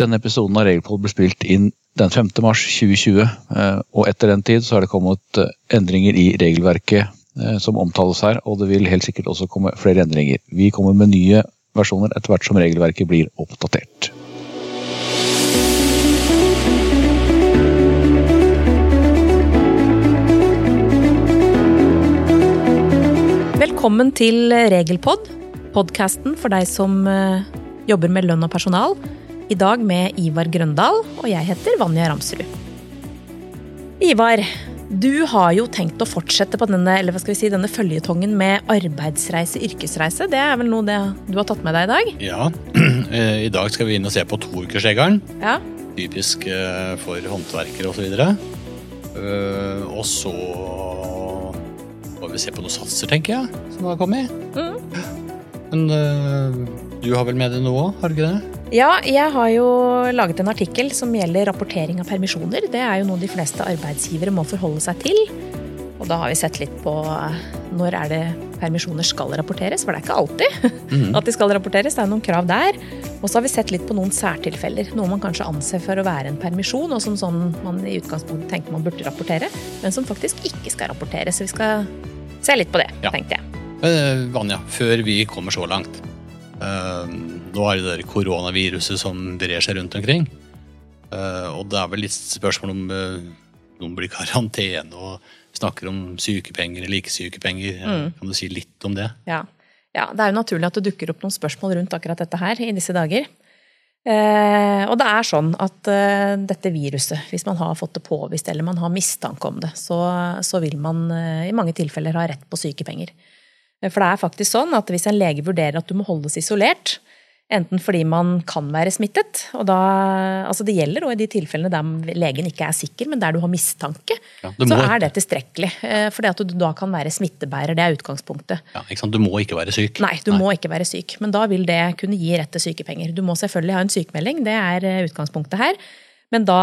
Denne episoden av Regelpod ble spilt inn den 5. mars 2020, eh, og etter den tid så har det kommet eh, endringer i regelverket eh, som omtales her, og det vil helt sikkert også komme flere endringer. Vi kommer med nye versjoner etter hvert som regelverket blir oppdatert. Velkommen til Regelpod, podkasten for deg som jobber med lønn og personal. I dag med Ivar Grøndal, og jeg heter Vanja Ramsrud. Ivar, du har jo tenkt å fortsette på denne, eller hva skal vi si, denne føljetongen med arbeidsreise, yrkesreise. Det er vel noe det du har tatt med deg i dag? Ja, eh, i dag skal vi inn og se på toukersregelen. Ja. Typisk eh, for håndverkere osv. Uh, og så må vi se på noen satser, tenker jeg, som har kommet. Men eh, du har vel med deg noe òg, har du ikke det? Ja, jeg har jo laget en artikkel som gjelder rapportering av permisjoner. Det er jo noe de fleste arbeidsgivere må forholde seg til. Og da har vi sett litt på eh, når er det permisjoner skal rapporteres, for det er ikke alltid at de skal rapporteres. Det er noen krav der. Og så har vi sett litt på noen særtilfeller. Noe man kanskje anser for å være en permisjon, og som sånn man i utgangspunktet tenker man burde rapportere, men som faktisk ikke skal rapporteres. Så vi skal se litt på det, Ja. tenkte jeg. Eh, Vanja, før vi kommer så langt. Eh, nå er det der koronaviruset som brer seg rundt omkring. Eh, og det er vel litt spørsmål om eh, noen blir i karantene og snakker om sykepenger eller ikke sykepenger. Mm. Kan du si litt om det? Ja. ja, det er jo naturlig at det dukker opp noen spørsmål rundt akkurat dette her i disse dager. Eh, og det er sånn at eh, dette viruset, hvis man har fått det påvist eller man har mistanke om det, så, så vil man eh, i mange tilfeller ha rett på sykepenger. Eh, For det er faktisk sånn at hvis en lege vurderer at du må holdes isolert, enten fordi man kan være smittet, og da Altså det gjelder òg i de tilfellene der legen ikke er sikker, men der du har mistanke, Ja, så er det tilstrekkelig. For det at du da kan være smittebærer. Det er utgangspunktet. Ja, ikke sant? Du må ikke være syk. Nei, du må ikke være syk, men da vil det kunne gi rett til sykepenger. Du må selvfølgelig ha en sykemelding, det er eh, utgangspunktet her. Men da,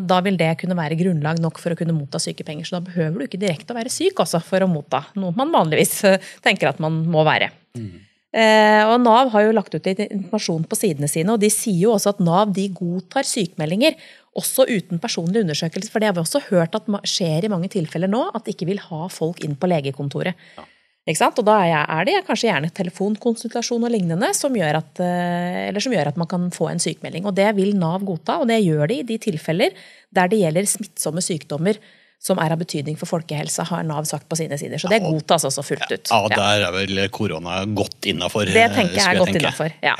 da vil det kunne være grunnlag nok for å kunne motta sykepenger. Så da behøver du ikke direkte å være syk også for å motta, noe man vanligvis tenker at man må være. Eh, og Nav har jo lagt ut litt informasjon på sidene sine, og de sier jo også at Nav de godtar sykemeldinger også uten personlig undersøkelse. For det har vi også hørt at skjer i mange tilfeller nå, at de ikke vil ha folk inn på legekontoret. Sant? Og da er er det kanskje gjerne telefonkonsultasjon og lignende som gjør, at, eh, eller som gjør at man kan få en sykemelding. Og det vil Nav godta, og det gjør de i de tilfeller der det gjelder smittsomme sykdommer som er av betydning for folkehelsa, har Nav sagt på sine sider. Så det godtas også fullt ut. Ja, Ja. der er vel korona godt innafor. Det tenker jeg er godt innafor. Ja.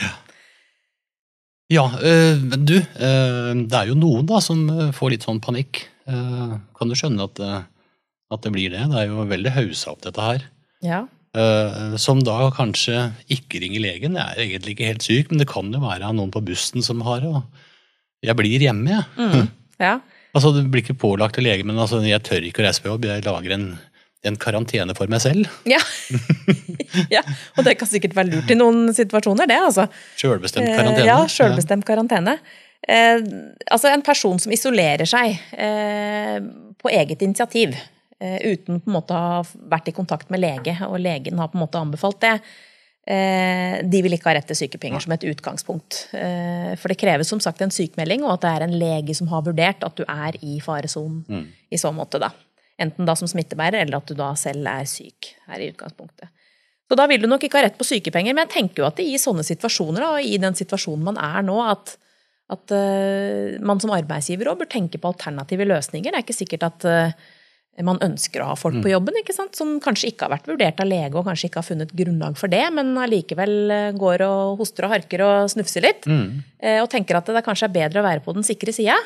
Ja, øh, men du, øh, det er jo noen da som får litt sånn panikk. Eh, kan du skjønne at, at det blir det? Det er jo veldig haussa opp, dette her. Ja. Uh, som da kanskje ikke ringer legen. Jeg er egentlig ikke helt syk, men det kan jo være noen på bussen som har det. og Jeg blir hjemme, jeg. Mm. ja. Altså, Det blir ikke pålagt til lege, men altså, jeg tør ikke å reise på jobb. Jeg lager en, en karantene for meg selv. Ja. ja. Og det kan sikkert være lurt i noen situasjoner, det, altså. Sjølbestemt Eh, karantene. Ja, sjølbestemt karantene. Eh, altså en person som isolerer seg eh, på eget initiativ, uten på en måte å ha vært i kontakt med lege, og legen har på en måte anbefalt det, eh, de vil ikke ha rett til sykepenger som et utgangspunkt. Eh, for det kreves som sagt en sykemelding, og at det er en lege som har vurdert at du er i faresonen i så måte, da. Enten da som smittebærer, eller at du da selv er syk her i utgangspunktet. Så da vil du nok ikke ha rett på sykepenger, men jeg tenker jo at i sånne situasjoner, og i den situasjonen man er nå, at, at eh, man som arbeidsgiver òg bør tenke på alternative løsninger. Det er ikke sikkert at eh, man ønsker å ha folk på jobben, ikke sant? som kanskje ikke har vært vurdert av lege og kanskje ikke har funnet grunnlag for det, men allikevel eh, går og hoster og harker og snufser litt, Mm. og tenker at det kanskje er bedre å være på den sikre sida.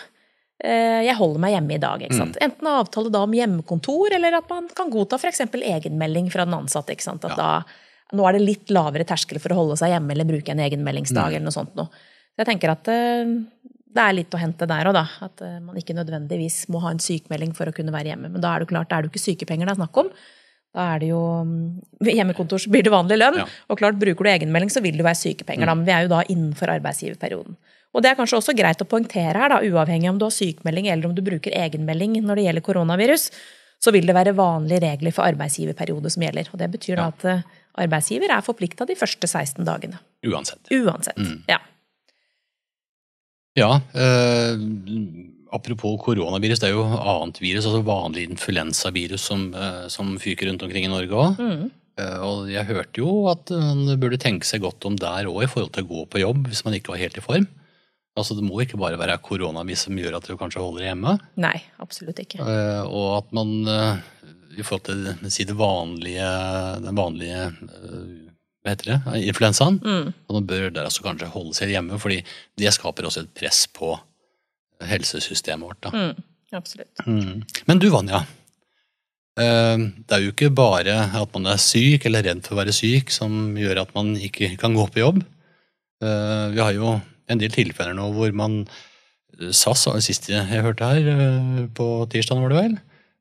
Eh, Jeg holder meg hjemme i dag. ikke sant? Enten avtale da om hjemmekontor, eller at man kan godta f.eks. egenmelding fra den ansatte. ikke sant? At da, nå er det litt lavere terskel for å holde seg hjemme eller bruke en egenmeldingsdag. eller noe sånt noe. Så jeg tenker at eh, det er litt å hente der òg, da. At eh, man ikke nødvendigvis må ha en sykemelding for å kunne være hjemme. Men da er det klart, da er det jo ikke sykepenger det er snakk om. Da er det jo mm, Hjemmekontor så blir det vanlig lønn. Ja. Og klart, bruker du egenmelding, så vil det være sykepenger. Da, men vi er jo da innenfor arbeidsgiverperioden. Og det er kanskje også greit å poengtere her, da, uavhengig om du har sykemelding eller om du bruker egenmelding når det gjelder koronavirus, så vil det være vanlige regler for arbeidsgiverperiode som gjelder. Og det betyr da at eh, arbeidsgiver er forplikta de første 16 dagene. Uansett. Uansett. Ja. Ja. Eh, apropos koronavirus, det er jo annet virus, altså vanlig influensavirus som, eh, som fyker rundt omkring i Norge òg. Mm. Eh, og jeg hørte jo at man burde tenke seg godt om der òg i forhold til å gå på jobb hvis man ikke var helt i form. Altså Det må ikke bare være koronavirus som gjør at du kanskje holder deg hjemme. Nei, absolutt ikke. Eh, og at man eh, i forhold til si det vanlige, den vanlige eh, hva heter det, influensaen, Mm. Og nå bør dere altså kanskje holde seg hjemme, fordi det skaper også et press på helsesystemet vårt. Mm. Absolutt. Mm. Men du, Vanja. eh, Det er jo ikke bare at man er syk eller redd for å være syk som gjør at man ikke kan gå på jobb. Eh, Vi har jo en del tilfeller nå hvor man SAS var det siste jeg hørte her, eh, på tirsdag var det vel,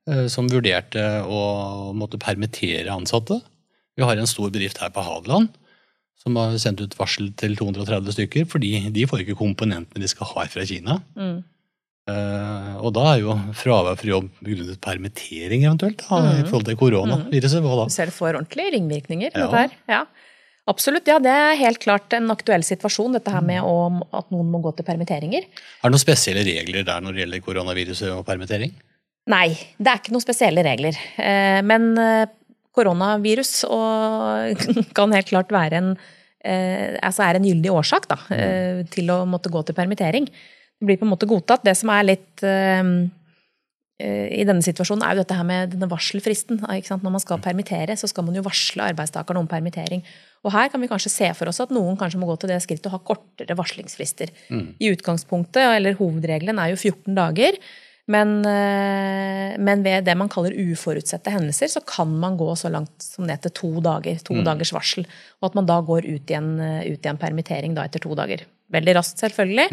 eh, som vurderte å måtte permittere ansatte. Vi har en stor bedrift her på Hadeland som har sendt ut varsel til 230 stykker, fordi de får ikke komponentene de skal ha fra Kina. Mm. Uh, og da er jo fravær fra jobb begrunnet permittering eventuelt, da, i Mhm. forhold til koronaviruset. Da? Du ser det får ordentlige ringvirkninger. Ja. Dette her. Ja. Absolutt. Ja, det er helt klart en aktuell situasjon, dette her med å, at noen må gå til permitteringer. Er det noen spesielle regler der når det gjelder koronaviruset og permittering? Nei, det er ikke noen spesielle regler. Eh, Men eh, koronavirus og, kan helt klart være en, eh, altså er en gyldig årsak da, eh, til å måtte gå til permittering. Det blir på en måte godtatt. Det som er litt eh, i denne situasjonen, er jo dette her med denne varselfristen. Når man skal permittere, så skal man jo varsle arbeidstakerne om permittering. Og her kan vi kanskje se for oss at noen kanskje må gå til det skrittet å ha kortere varslingsfrister. I utgangspunktet, eller hovedregelen, er jo 14 dager. Men, eh, men ved det man kaller uforutsette hendelser, så kan man gå så langt som ned til to dager. To dagers varsel. Og at man da går ut i en, eh, ut i en permittering da etter to dager. Veldig raskt, selvfølgelig.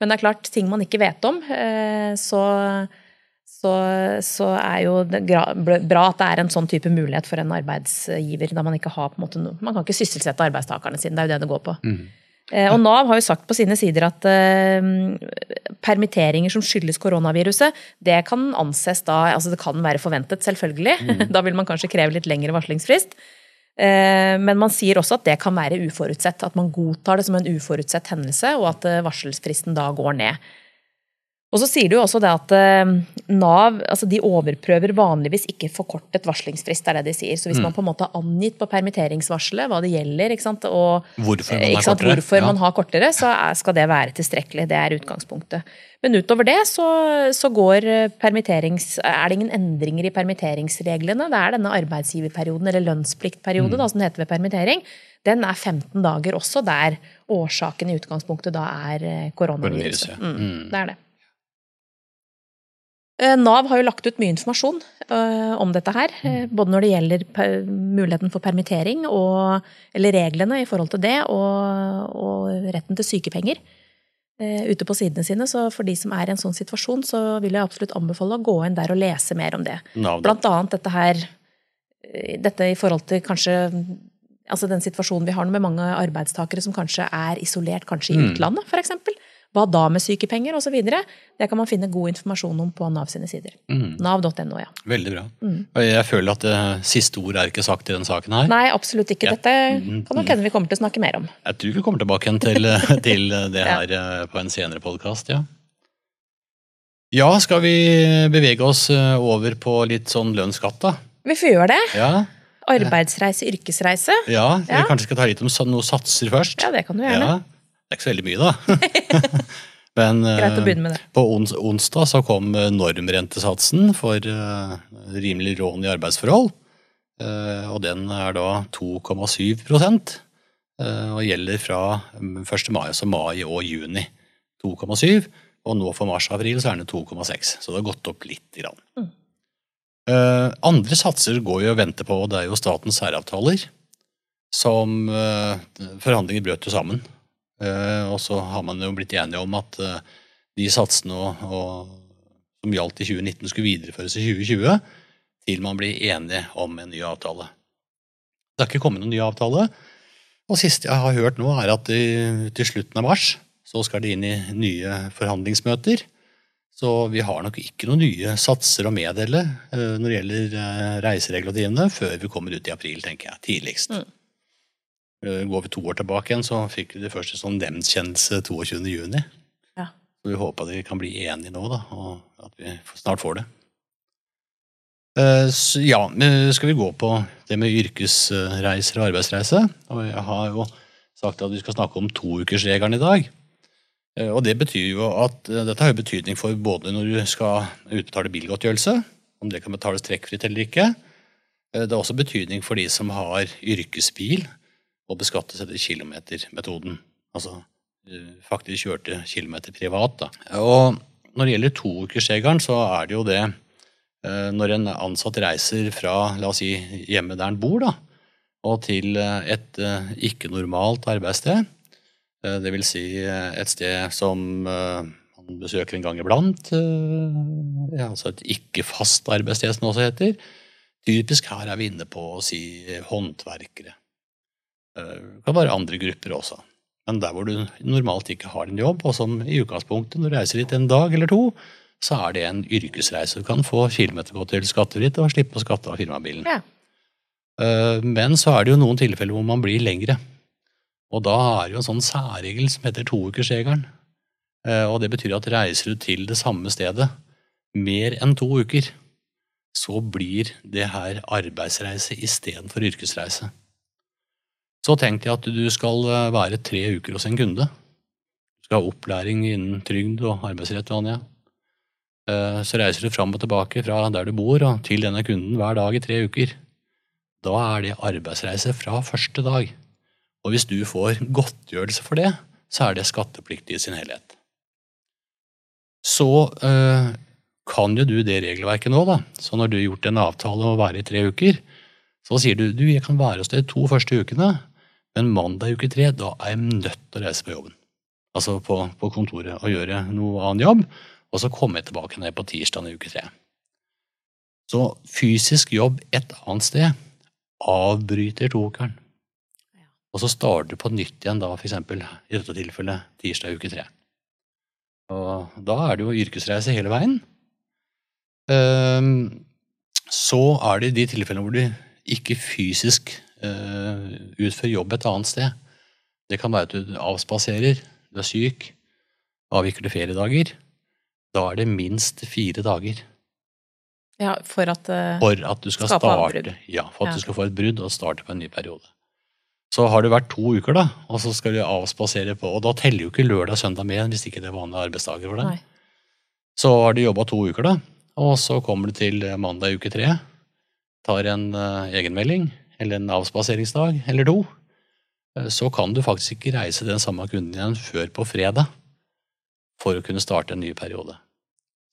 Men det er klart, ting man ikke vet om, eh, så, så, så er jo det bra at det er en sånn type mulighet for en arbeidsgiver. da Man ikke har på en måte noe, man kan ikke sysselsette arbeidstakerne sine. Det er jo det det går på. Eh, Og Nav har jo sagt på sine sider at eh, permitteringer som skyldes koronaviruset, det kan anses da Altså det kan være forventet, selvfølgelig. da vil man kanskje kreve litt lengre varslingsfrist. Eh, Men man sier også at det kan være uforutsett. At man godtar det som en uforutsett hendelse, og at eh, varselsfristen da går ned. Og så sier du også det at eh, Nav altså de overprøver vanligvis ikke forkortet varslingsfrist. er det de sier. Så hvis man på en måte har angitt på permitteringsvarselet hva det gjelder, sant, og Hvorfor man Eh, sant, kortere? Hvorfor Ja. man har kortere, så skal det være tilstrekkelig. Det er utgangspunktet. Men utover det så, så går eh, permitterings, er det ingen endringer i permitteringsreglene. Det er denne arbeidsgiverperioden, eller lønnspliktperiode, Mm. da, som det heter ved permittering. Den er 15 dager også, der årsaken i utgangspunktet da er koronaviruset. Koronaviruset, Mm, mm. det er det. Eh, Nav har jo lagt ut mye informasjon eh, om dette her. eh, Både når det gjelder muligheten for permittering, og, eller reglene i forhold til det, og, og retten til sykepenger ute på sidene sine. Så for de som er i en sånn situasjon, så vil jeg absolutt anbefale å gå inn der og lese mer om det. Nav. Blant annet dette her Dette i forhold til kanskje Altså den situasjonen vi har med mange arbeidstakere som kanskje er isolert, kanskje i Mm. utlandet f.eks. Hva da med sykepenger osv.? Det kan man finne god informasjon om på Nav sine sider. Mm. Nav.no, ja. Veldig bra. Mm. Jeg føler at det siste ord er ikke sagt i denne saken her. Nei, absolutt ikke. Dette kan nok hende vi kommer til å snakke mer om. Jeg tror vi kommer tilbake til, til det her ja. på en senere podkast, ja. Ja, skal vi bevege oss eh, over på litt sånn lønnsskatt, da? Vi får gjøre det. Ja, Arbeidsreise, yrkesreise. ja, vi Ja. kanskje skal ta litt om noen satser først. Ja, det kan du gjerne. Ja, det er ikke så veldig mye, da. Men eh, Greit å begynne med det. på ons onsdag så kom eh, normrentesatsen for uh, rimelig rån i arbeidsforhold. Uh, og den er da 2,7 prosent, eh, og gjelder fra mm, 1. mai, altså mai og juni. 2,7, og nå for mars-april så er den 2,6, så det har gått opp litt. Grann. Mm. Eh, andre satser går jo å vente på, og det er jo statens særavtaler. Som uh, Forhandlinger brøt jo sammen. Eh, og så har man jo blitt enige om at eh, de satsene og, og, som gjaldt i 2019, skulle videreføres i 2020, til man blir enige om en ny avtale. Det har ikke kommet noen ny avtale. Og siste jeg har hørt nå, er at de, til slutten av mars så skal de inn i nye forhandlingsmøter. Så vi har nok ikke noen nye satser å meddele eh, når det gjelder reiseregulativene, før vi kommer ut i april, tenker jeg. Tidligst. Mm. Eh, Går vi to år tilbake igjen, så fikk vi det første sånn nemndkjennelse 22. juni. Ja. Så vi håper at vi kan bli enige nå, da, og at vi snart får det. Eh, så, ja, skal vi gå på det med yrkesreiser og arbeidsreise? Og jeg har jo sagt at vi skal snakke om toukersregelen i dag. Eh, og det betyr jo at Dette har jo betydning for både når du skal utbetale bilgodtgjørelse, om det kan betales trekkfritt eller ikke. Det har også betydning for de som har yrkesbil og beskattes etter kilometermetoden. Altså faktisk kjørte kilometer privat. Da. Og når det gjelder toukersregelen, så er det jo det Eh, når en ansatt reiser fra la oss si, hjemmet der han bor, da, og til eh, et eh, ikke-normalt arbeidssted, vil si et sted som man besøker en gang iblant, altså et ikke-fast arbeidssted, som det også heter. Typisk her er vi inne på å si håndverkere. Det kan være andre grupper også. Men der hvor du normalt ikke har en jobb, og som i utgangspunktet, når du reiser dit en dag eller to, så er det en yrkesreise. Du kan få kilometergodtgjørelse skattefritt og slippe å skatte av firmabilen. Ja. Eh, men så er det jo noen tilfeller hvor man blir lengre. Og da er det jo en sånn særregel som heter toukersregelen. Eh, og det betyr at reiser du til det samme stedet mer enn to uker, så blir det her arbeidsreise istedenfor yrkesreise. Så tenk deg at du skal eh, være tre uker hos en kunde. Du skal ha opplæring innen trygd og arbeidsrett. Vanja. Eh, så reiser du fram og tilbake fra der du bor og til denne kunden hver dag i tre uker. Da er det arbeidsreise fra første dag. Og hvis du får godtgjørelse for det, så er det skattepliktig i sin helhet. Så øh, kan jo du det regelverket nå, da. Så når du har gjort en avtale om å være i tre uker, så sier du du, jeg kan være hos deg to første ukene, men mandag uke tre, da er jeg nødt til å reise på jobben. Altså på, på kontoret og gjøre noe annen jobb og så komme tilbake ned på tirsdag i uke tre. Så fysisk jobb et annet sted avbryter tokeren. Og så starter du på nytt igjen da, f.eks. i dette tilfellet tirsdag uke tre. Og da er det jo yrkesreise hele veien. Ehm, så er det de tilfellene hvor du ikke fysisk eh, utfører jobb et annet sted. Det kan være at du avspaserer, du er syk, avvikler feriedager. Da er det minst fire dager. Ja, For at, uh, for at du skal starte, ja, for at ja. du skal få et brudd og starte på en ny periode. Så har det vært to uker, da, og så skal du avspasere på Og da teller jo ikke lørdag og søndag med hvis ikke det er vanlige arbeidsdager for deg. Så har du jobba to uker, da, og så kommer du til mandag uke tre. Tar en uh, egenmelding eller en avspaseringsdag eller to. Uh, så kan du faktisk ikke reise den samme kunden igjen før på fredag for å kunne starte en ny periode.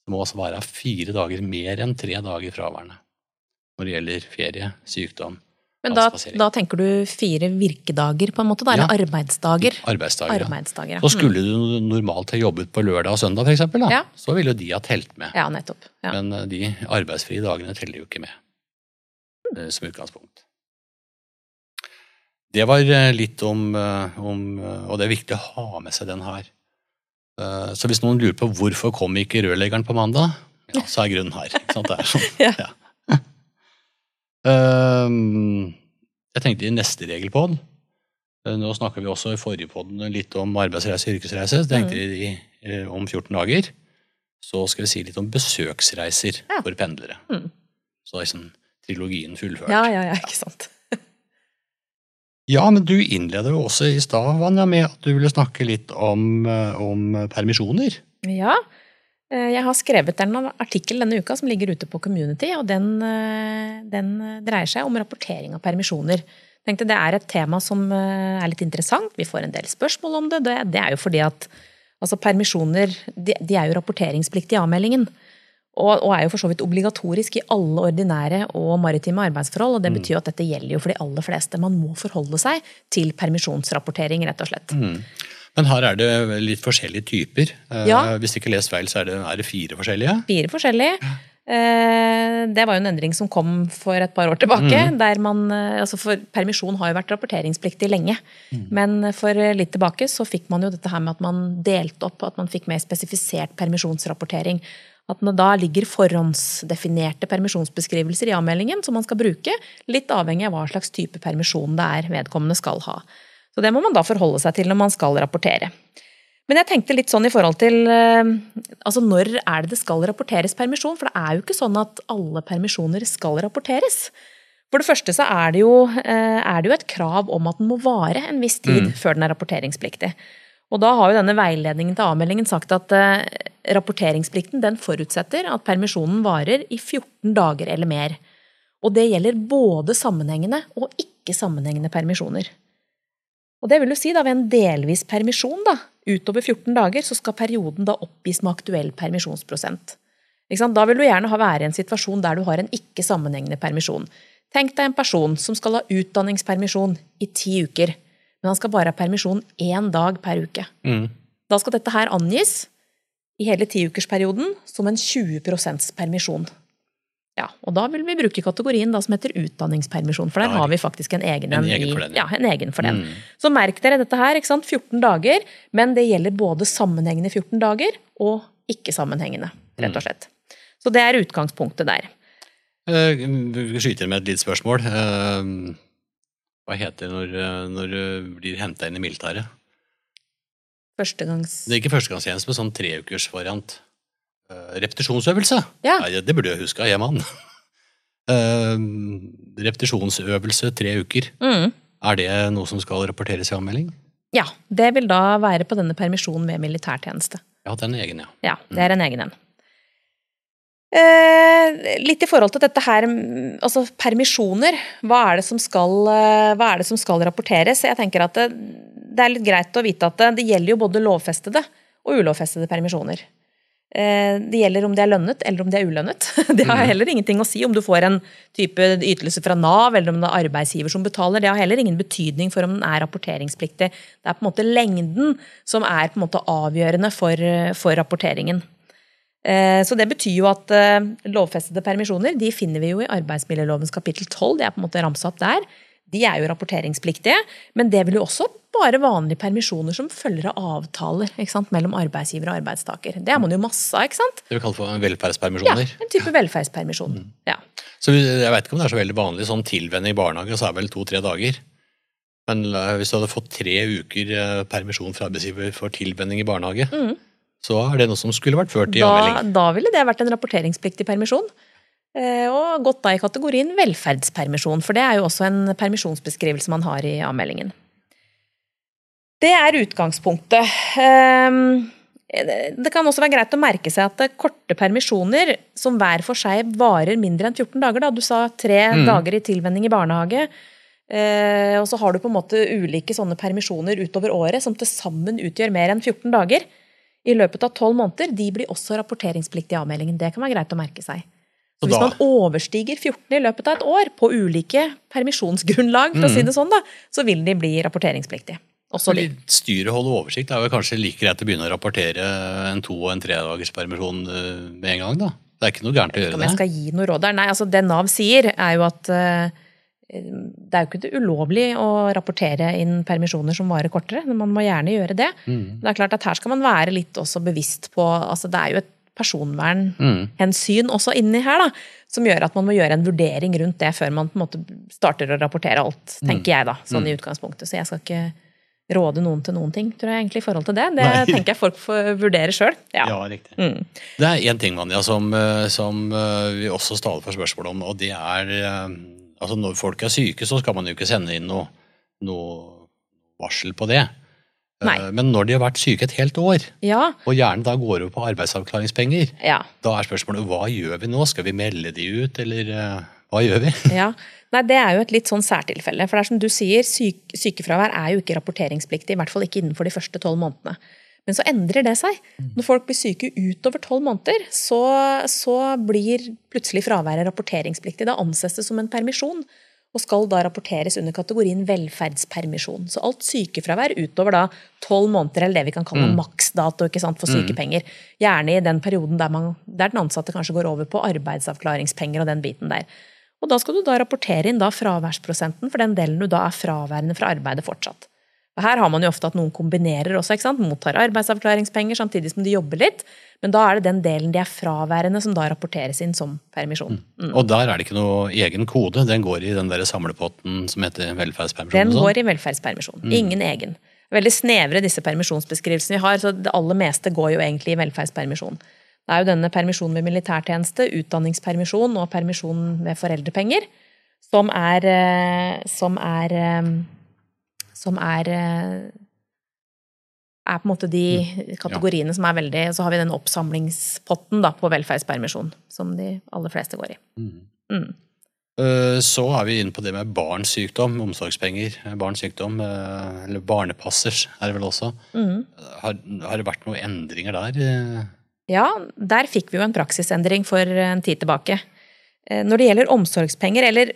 Det må også være fire dager mer enn tre dager fraværende når det gjelder ferie, sykdom, men da, da, tenker du fire virkedager, på en måte? Da, eller ja. arbeidsdager? Arbeidsdager, arbeidsdager ja. Så skulle du normalt ha jobbet på lørdag og søndag, f.eks., ja. så ville jo de ha telt med. Ja, nettopp. Men eh, de arbeidsfrie dagene teller jo ikke med, mm. som utgangspunkt. Det var eh, litt om, om, Og det er viktig å ha med seg den her. Eh, så hvis noen lurer på hvorfor kom ikke rørleggeren på mandag, ja, så er grunnen her. Ikke sant? Det er sånn. ja. Ja. Um, jeg tenkte i neste regel på den. Nå snakka vi også i forrige podden litt om arbeidsreise og yrkesreise. Så tenkte mm. vi mm. om 14 dager så skal vi si litt om besøksreiser for pendlere. Mm. Så er liksom trilogien fullført. Ja, ja, ja, ikke sant. Ja, men du innleder jo også i stad, Vanja, med at du ville snakke litt om, eh, om, permisjoner. Ja. Eh, jeg har skrevet en artikkel denne uka som ligger ute på Community, og den, eh, den dreier seg om rapportering av permisjoner. Jeg tenkte Det er et tema som er litt interessant. Vi får en del spørsmål om det. Det, er jo fordi at altså permisjoner de, de er jo rapporteringspliktige i avmeldingen. Og, og, er jo for så vidt obligatorisk i alle ordinære og maritime arbeidsforhold. og Det betyr betyr at dette gjelder jo for de aller fleste. Man må forholde seg til permisjonsrapportering, rett og slett. Mm. Men her er det litt forskjellige typer. Eh, ja. Hvis ikke lest feil, så er det, er det fire forskjellige? Fire forskjellige. Eh, det var jo en endring som kom for et par år tilbake. Mm. der man, eh, altså for Permisjon har jo vært rapporteringspliktig lenge. Mm. Men for litt tilbake så fikk man jo dette her med at man delte opp, at man fikk mer spesifisert permisjonsrapportering. At det da ligger forhåndsdefinerte permisjonsbeskrivelser i avmeldingen som man skal bruke, litt avhengig av hva slags type permisjon det er vedkommende skal ha. Så det må man da forholde seg til når man skal rapportere. Men jeg tenkte litt sånn i forhold til eh, altså når er det det skal rapporteres permisjon? For det er jo ikke sånn at alle permisjoner skal rapporteres. For det første så er det jo, eh, er det jo et krav om at den må vare en viss tid før den er rapporteringspliktig. Og da har jo denne veiledningen til avmeldingen sagt at eh, rapporteringsplikten den forutsetter at permisjonen varer i 14 dager eller mer. Og det gjelder både sammenhengende og ikke sammenhengende permisjoner. Og det vil jo si da ved en delvis permisjon da, utover 14 dager, så skal perioden da oppgis med aktuell permisjonsprosent. Da vil du gjerne være i en situasjon der du har en ikke sammenhengende permisjon. Tenk deg en person som skal ha utdanningspermisjon i ti uker, men han skal bare ha permisjon én dag per uke. Mm. Da skal dette her angis i hele tiukersperioden som en 20% permisjon. Ja, og da vil vi bruke kategorien da som heter utdanningspermisjon, for der har vi faktisk en egen En en. egen for den, ja. ja. en egen for den. Mm. Så merk dere dette her, ikke sant? 14 dager, men det gjelder både sammenhengende 14 dager og ikke-sammenhengende, rett Mm. og slett. Så det er utgangspunktet der. Eh, Vi skyter med et lite spørsmål. Hva heter det når, eh, når du blir henta inn i militæret? Førstegangs... Det er ikke førstegangstjeneste, men sånn treukersvariant. Uh, repetisjonsøvelse. Ja. Nei, det burde jeg huske, jeg mann. uh, repetisjonsøvelse tre uker. Mm. Er det noe som skal rapporteres i anmelding? Ja, det vil da være på denne permisjonen ved militærtjeneste. Ja, den er egen, ja. Ja, det er en egen en. Eh, litt i forhold til dette her, mm, altså permisjoner. Hva er det som skal, eh, er det som skal rapporteres? Jeg tenker at det, det er litt greit å vite at det, det gjelder jo både lovfestede og ulovfestede permisjoner. Eh, det gjelder om det er lønnet eller om det er ulønnet. Det har heller ingenting å si om du får en type ytelse fra Nav eller om det er arbeidsgiver som betaler. Det har heller ingen betydning for om den er rapporteringspliktig. Det er på en måte lengden som er på en måte avgjørende for, for rapporteringen. Eh, Så det betyr jo at eh, lovfestede permisjoner de finner vi jo i arbeidsmiljølovens kapittel 12. Det er på en måte ramsa opp der. De er jo rapporteringspliktige, men det vil jo også bare vanlige permisjoner som følger av avtaler mellom arbeidsgiver og arbeidstaker. Det er man jo masse av, ikke sant? Det vi kaller for velferdspermisjoner? Ja. En type velferdspermisjon. Ja. Så jeg vet ikke om det er så veldig vanlig sånn tilvenning i barnehage, så er det vel to-tre dager. Men eh, hvis du hadde fått tre uker permisjon fra arbeidsgiver for tilvenning i barnehage, så er det noe som skulle vært ført i Da, anmelding. da ville det vært en rapporteringspliktig permisjon. eh, Og gått da i kategorien velferdspermisjon, for det er jo også en permisjonsbeskrivelse man har i avmeldingen. Det er utgangspunktet. Ehm, Det kan også være greit å merke seg at korte permisjoner som hver for seg varer mindre enn 14 dager, da. du sa tre Mm. dager i tilvenning i barnehage, eh, og så har du på en måte ulike sånne permisjoner utover året som til sammen utgjør mer enn 14 dager i løpet av 12 måneder, de blir også rapporteringspliktige i avmeldingen. Det kan være greit å merke seg. Så hvis man overstiger 14 i løpet av et år på ulike permisjonsgrunnlag, for å si det sånn, da, så vil de bli rapporteringspliktige. Også de. Styret holder oversikt. Det er vel kanskje like greit å begynne å rapportere en to- og en tredagers permisjon eh, med en gang, da. Det er ikke noe gærent å Om det. jeg det. skal gi noe råd der? Nei, altså det Nav sier, er jo at eh, det er jo ikke det ulovlig å rapportere inn permisjoner som varer kortere. men Man må gjerne gjøre det. Mm. Det er klart at Her skal man være litt også bevisst på altså Det er jo et personvernhensyn Mm. også inni her, da, som gjør at man må gjøre en vurdering rundt det før man på en måte starter å rapportere alt, Mm. tenker jeg da, sånn i utgangspunktet. Så jeg skal ikke råde noen til noen ting, tror jeg egentlig, i forhold til det. Det Nei. tenker jeg folk får vurdere sjøl. Ja. Ja, riktig. Mm. Det er én ting Vanja, som, eh, som eh, vi også stadig får spørsmål om, og det er eh, altså Når folk er syke, så skal man jo ikke sende inn noe, noe varsel på det. Eh, Nei. Men når de har vært syke et helt år, ja. og gjerne da går over på arbeidsavklaringspenger, ja. da er spørsmålet hva gjør vi nå? Skal vi melde de ut, eller eh, hva gjør vi? Ja, Nei, Det er jo et litt sånn særtilfelle. For det er som du sier, syk, sykefravær er jo ikke rapporteringspliktig. I hvert fall ikke innenfor de første tolv månedene. Men så endrer det seg. Når folk blir syke utover tolv måneder, så, så blir plutselig fraværet rapporteringspliktig. Da anses det som en permisjon, og skal da rapporteres under kategorien velferdspermisjon. Så alt sykefravær utover da tolv måneder, eller det vi kan kalle mm. maksdato ikke sant, for sykepenger. Gjerne i den perioden der, man, der den ansatte kanskje går over på arbeidsavklaringspenger og den biten der. Og da skal du da rapportere inn da fraværsprosenten for den delen du da er fraværende fra arbeidet fortsatt. Og her har man jo ofte at noen kombinerer også, ikke sant? mottar arbeidsavklaringspenger samtidig som de jobber litt. Men da er det den delen de er fraværende som da rapporteres inn som permisjon. Mm. Og der er det ikke noe egen kode, den går i den der samlepotten som heter velferdspermisjon. Den sånn. går i velferdspermisjon. Ingen egen. veldig snevre, disse permisjonsbeskrivelsene vi har. Så det aller meste går jo egentlig i velferdspermisjon. Det er jo denne permisjonen ved militærtjeneste, utdanningspermisjon og permisjon med foreldrepenger som er Som er, som er, er på en måte de mm. kategoriene ja. som er veldig Så har vi den oppsamlingspotten da, på velferdspermisjon, som de aller fleste går i. Mm. Mm. Eh, så er vi inne på det med barns sykdom, omsorgspenger. Barns sykdom, eh, eller barnepassers er det vel også. Mm. Har, har, det vært noen endringer der? Ja, der fikk vi jo en praksisendring for en tid tilbake. Eh, når det gjelder omsorgspenger, eller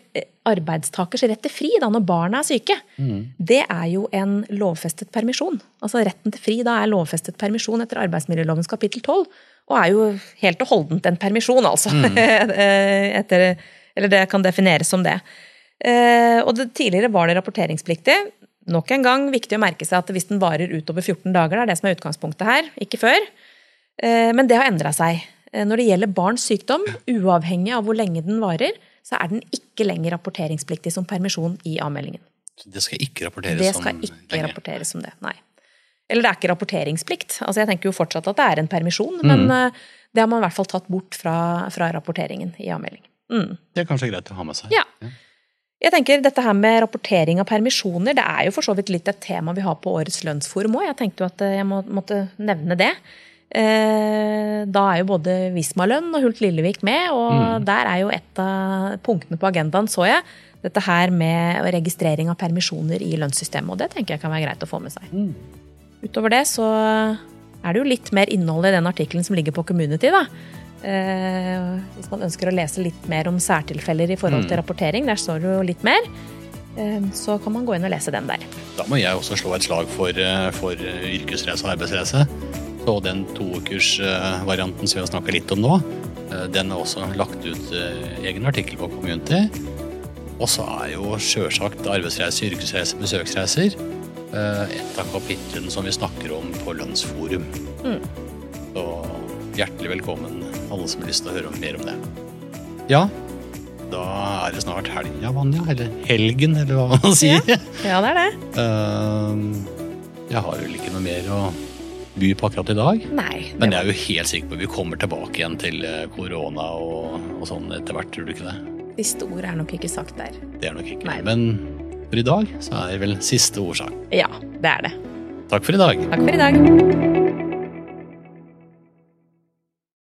arbeidstakers rett til fri da, når barna er syke, mm. det er jo en lovfestet permisjon. Altså Retten til fri da er lovfestet permisjon etter arbeidsmiljølovens kapittel 12, og er jo helt og holdent en permisjon, altså. Mm. etter eller det kan defineres som det. Eh, og det, tidligere var det rapporteringspliktig. Nok en gang viktig å merke seg at hvis den varer utover 14 dager, det er det som er utgangspunktet her, ikke før. Eh, men det har endra seg. Eh, når det gjelder barns sykdom, uavhengig av hvor lenge den varer, så er den ikke lenger rapporteringspliktig som permisjon i avmeldingen. Det skal ikke rapporteres det skal ikke lenge. rapporteres som det, nei. Eller det er ikke rapporteringsplikt. Altså Jeg tenker jo fortsatt at det er en permisjon, mm. men det har man i hvert fall tatt bort fra, fra rapporteringen i avmeldingen. Mm. Det er kanskje greit å ha med seg. Ja. Jeg tenker Dette her med rapportering av permisjoner det er jo for så vidt litt et tema vi har på årets lønnsforum òg. Jeg tenkte jo at eh, jeg må, måtte nevne det. Eh, da er jo både Visma-lønn og Hult Lillevik med, og mm. der er jo et av punktene på agendaen, så jeg, dette her med registrering av permisjoner i lønnssystemet. Og det tenker jeg kan være greit å få med seg. Mm. Utover det så er det jo litt mer innhold i den artikkelen som ligger på Community. da. Eh, hvis man ønsker å lese litt mer om særtilfeller i forhold til mm. rapportering, der står det jo litt mer, eh, så kan man gå inn og lese den der. Da må jeg også slå et slag for, eh, for yrkesreise og arbeidsrace. Så den toukersvarianten som vi har snakka litt om nå, den er også lagt ut egen artikkel på Community. Og så er jo sjølsagt arbeidsreiser, yrkesreiser, besøksreiser et av kapitlene som vi snakker om på Lønnsforum. Mm. Så hjertelig velkommen alle som har lyst til å høre mer om det. Ja, da er det snart helga, Vanja. Eller helgen, eller hva man sier. Ja, ja det er det. Jeg har vel ikke noe mer å by på akkurat i dag. Nei. Men jeg er jo helt sikker på at vi kommer tilbake igjen til eh, korona og, og, sånn etter hvert, tror du ikke det? De store er nok ikke sagt der. Det er nok ikke. Nei. Men for i dag så er det vel siste ord. Ja, det er det. Takk for i dag. Takk for i dag.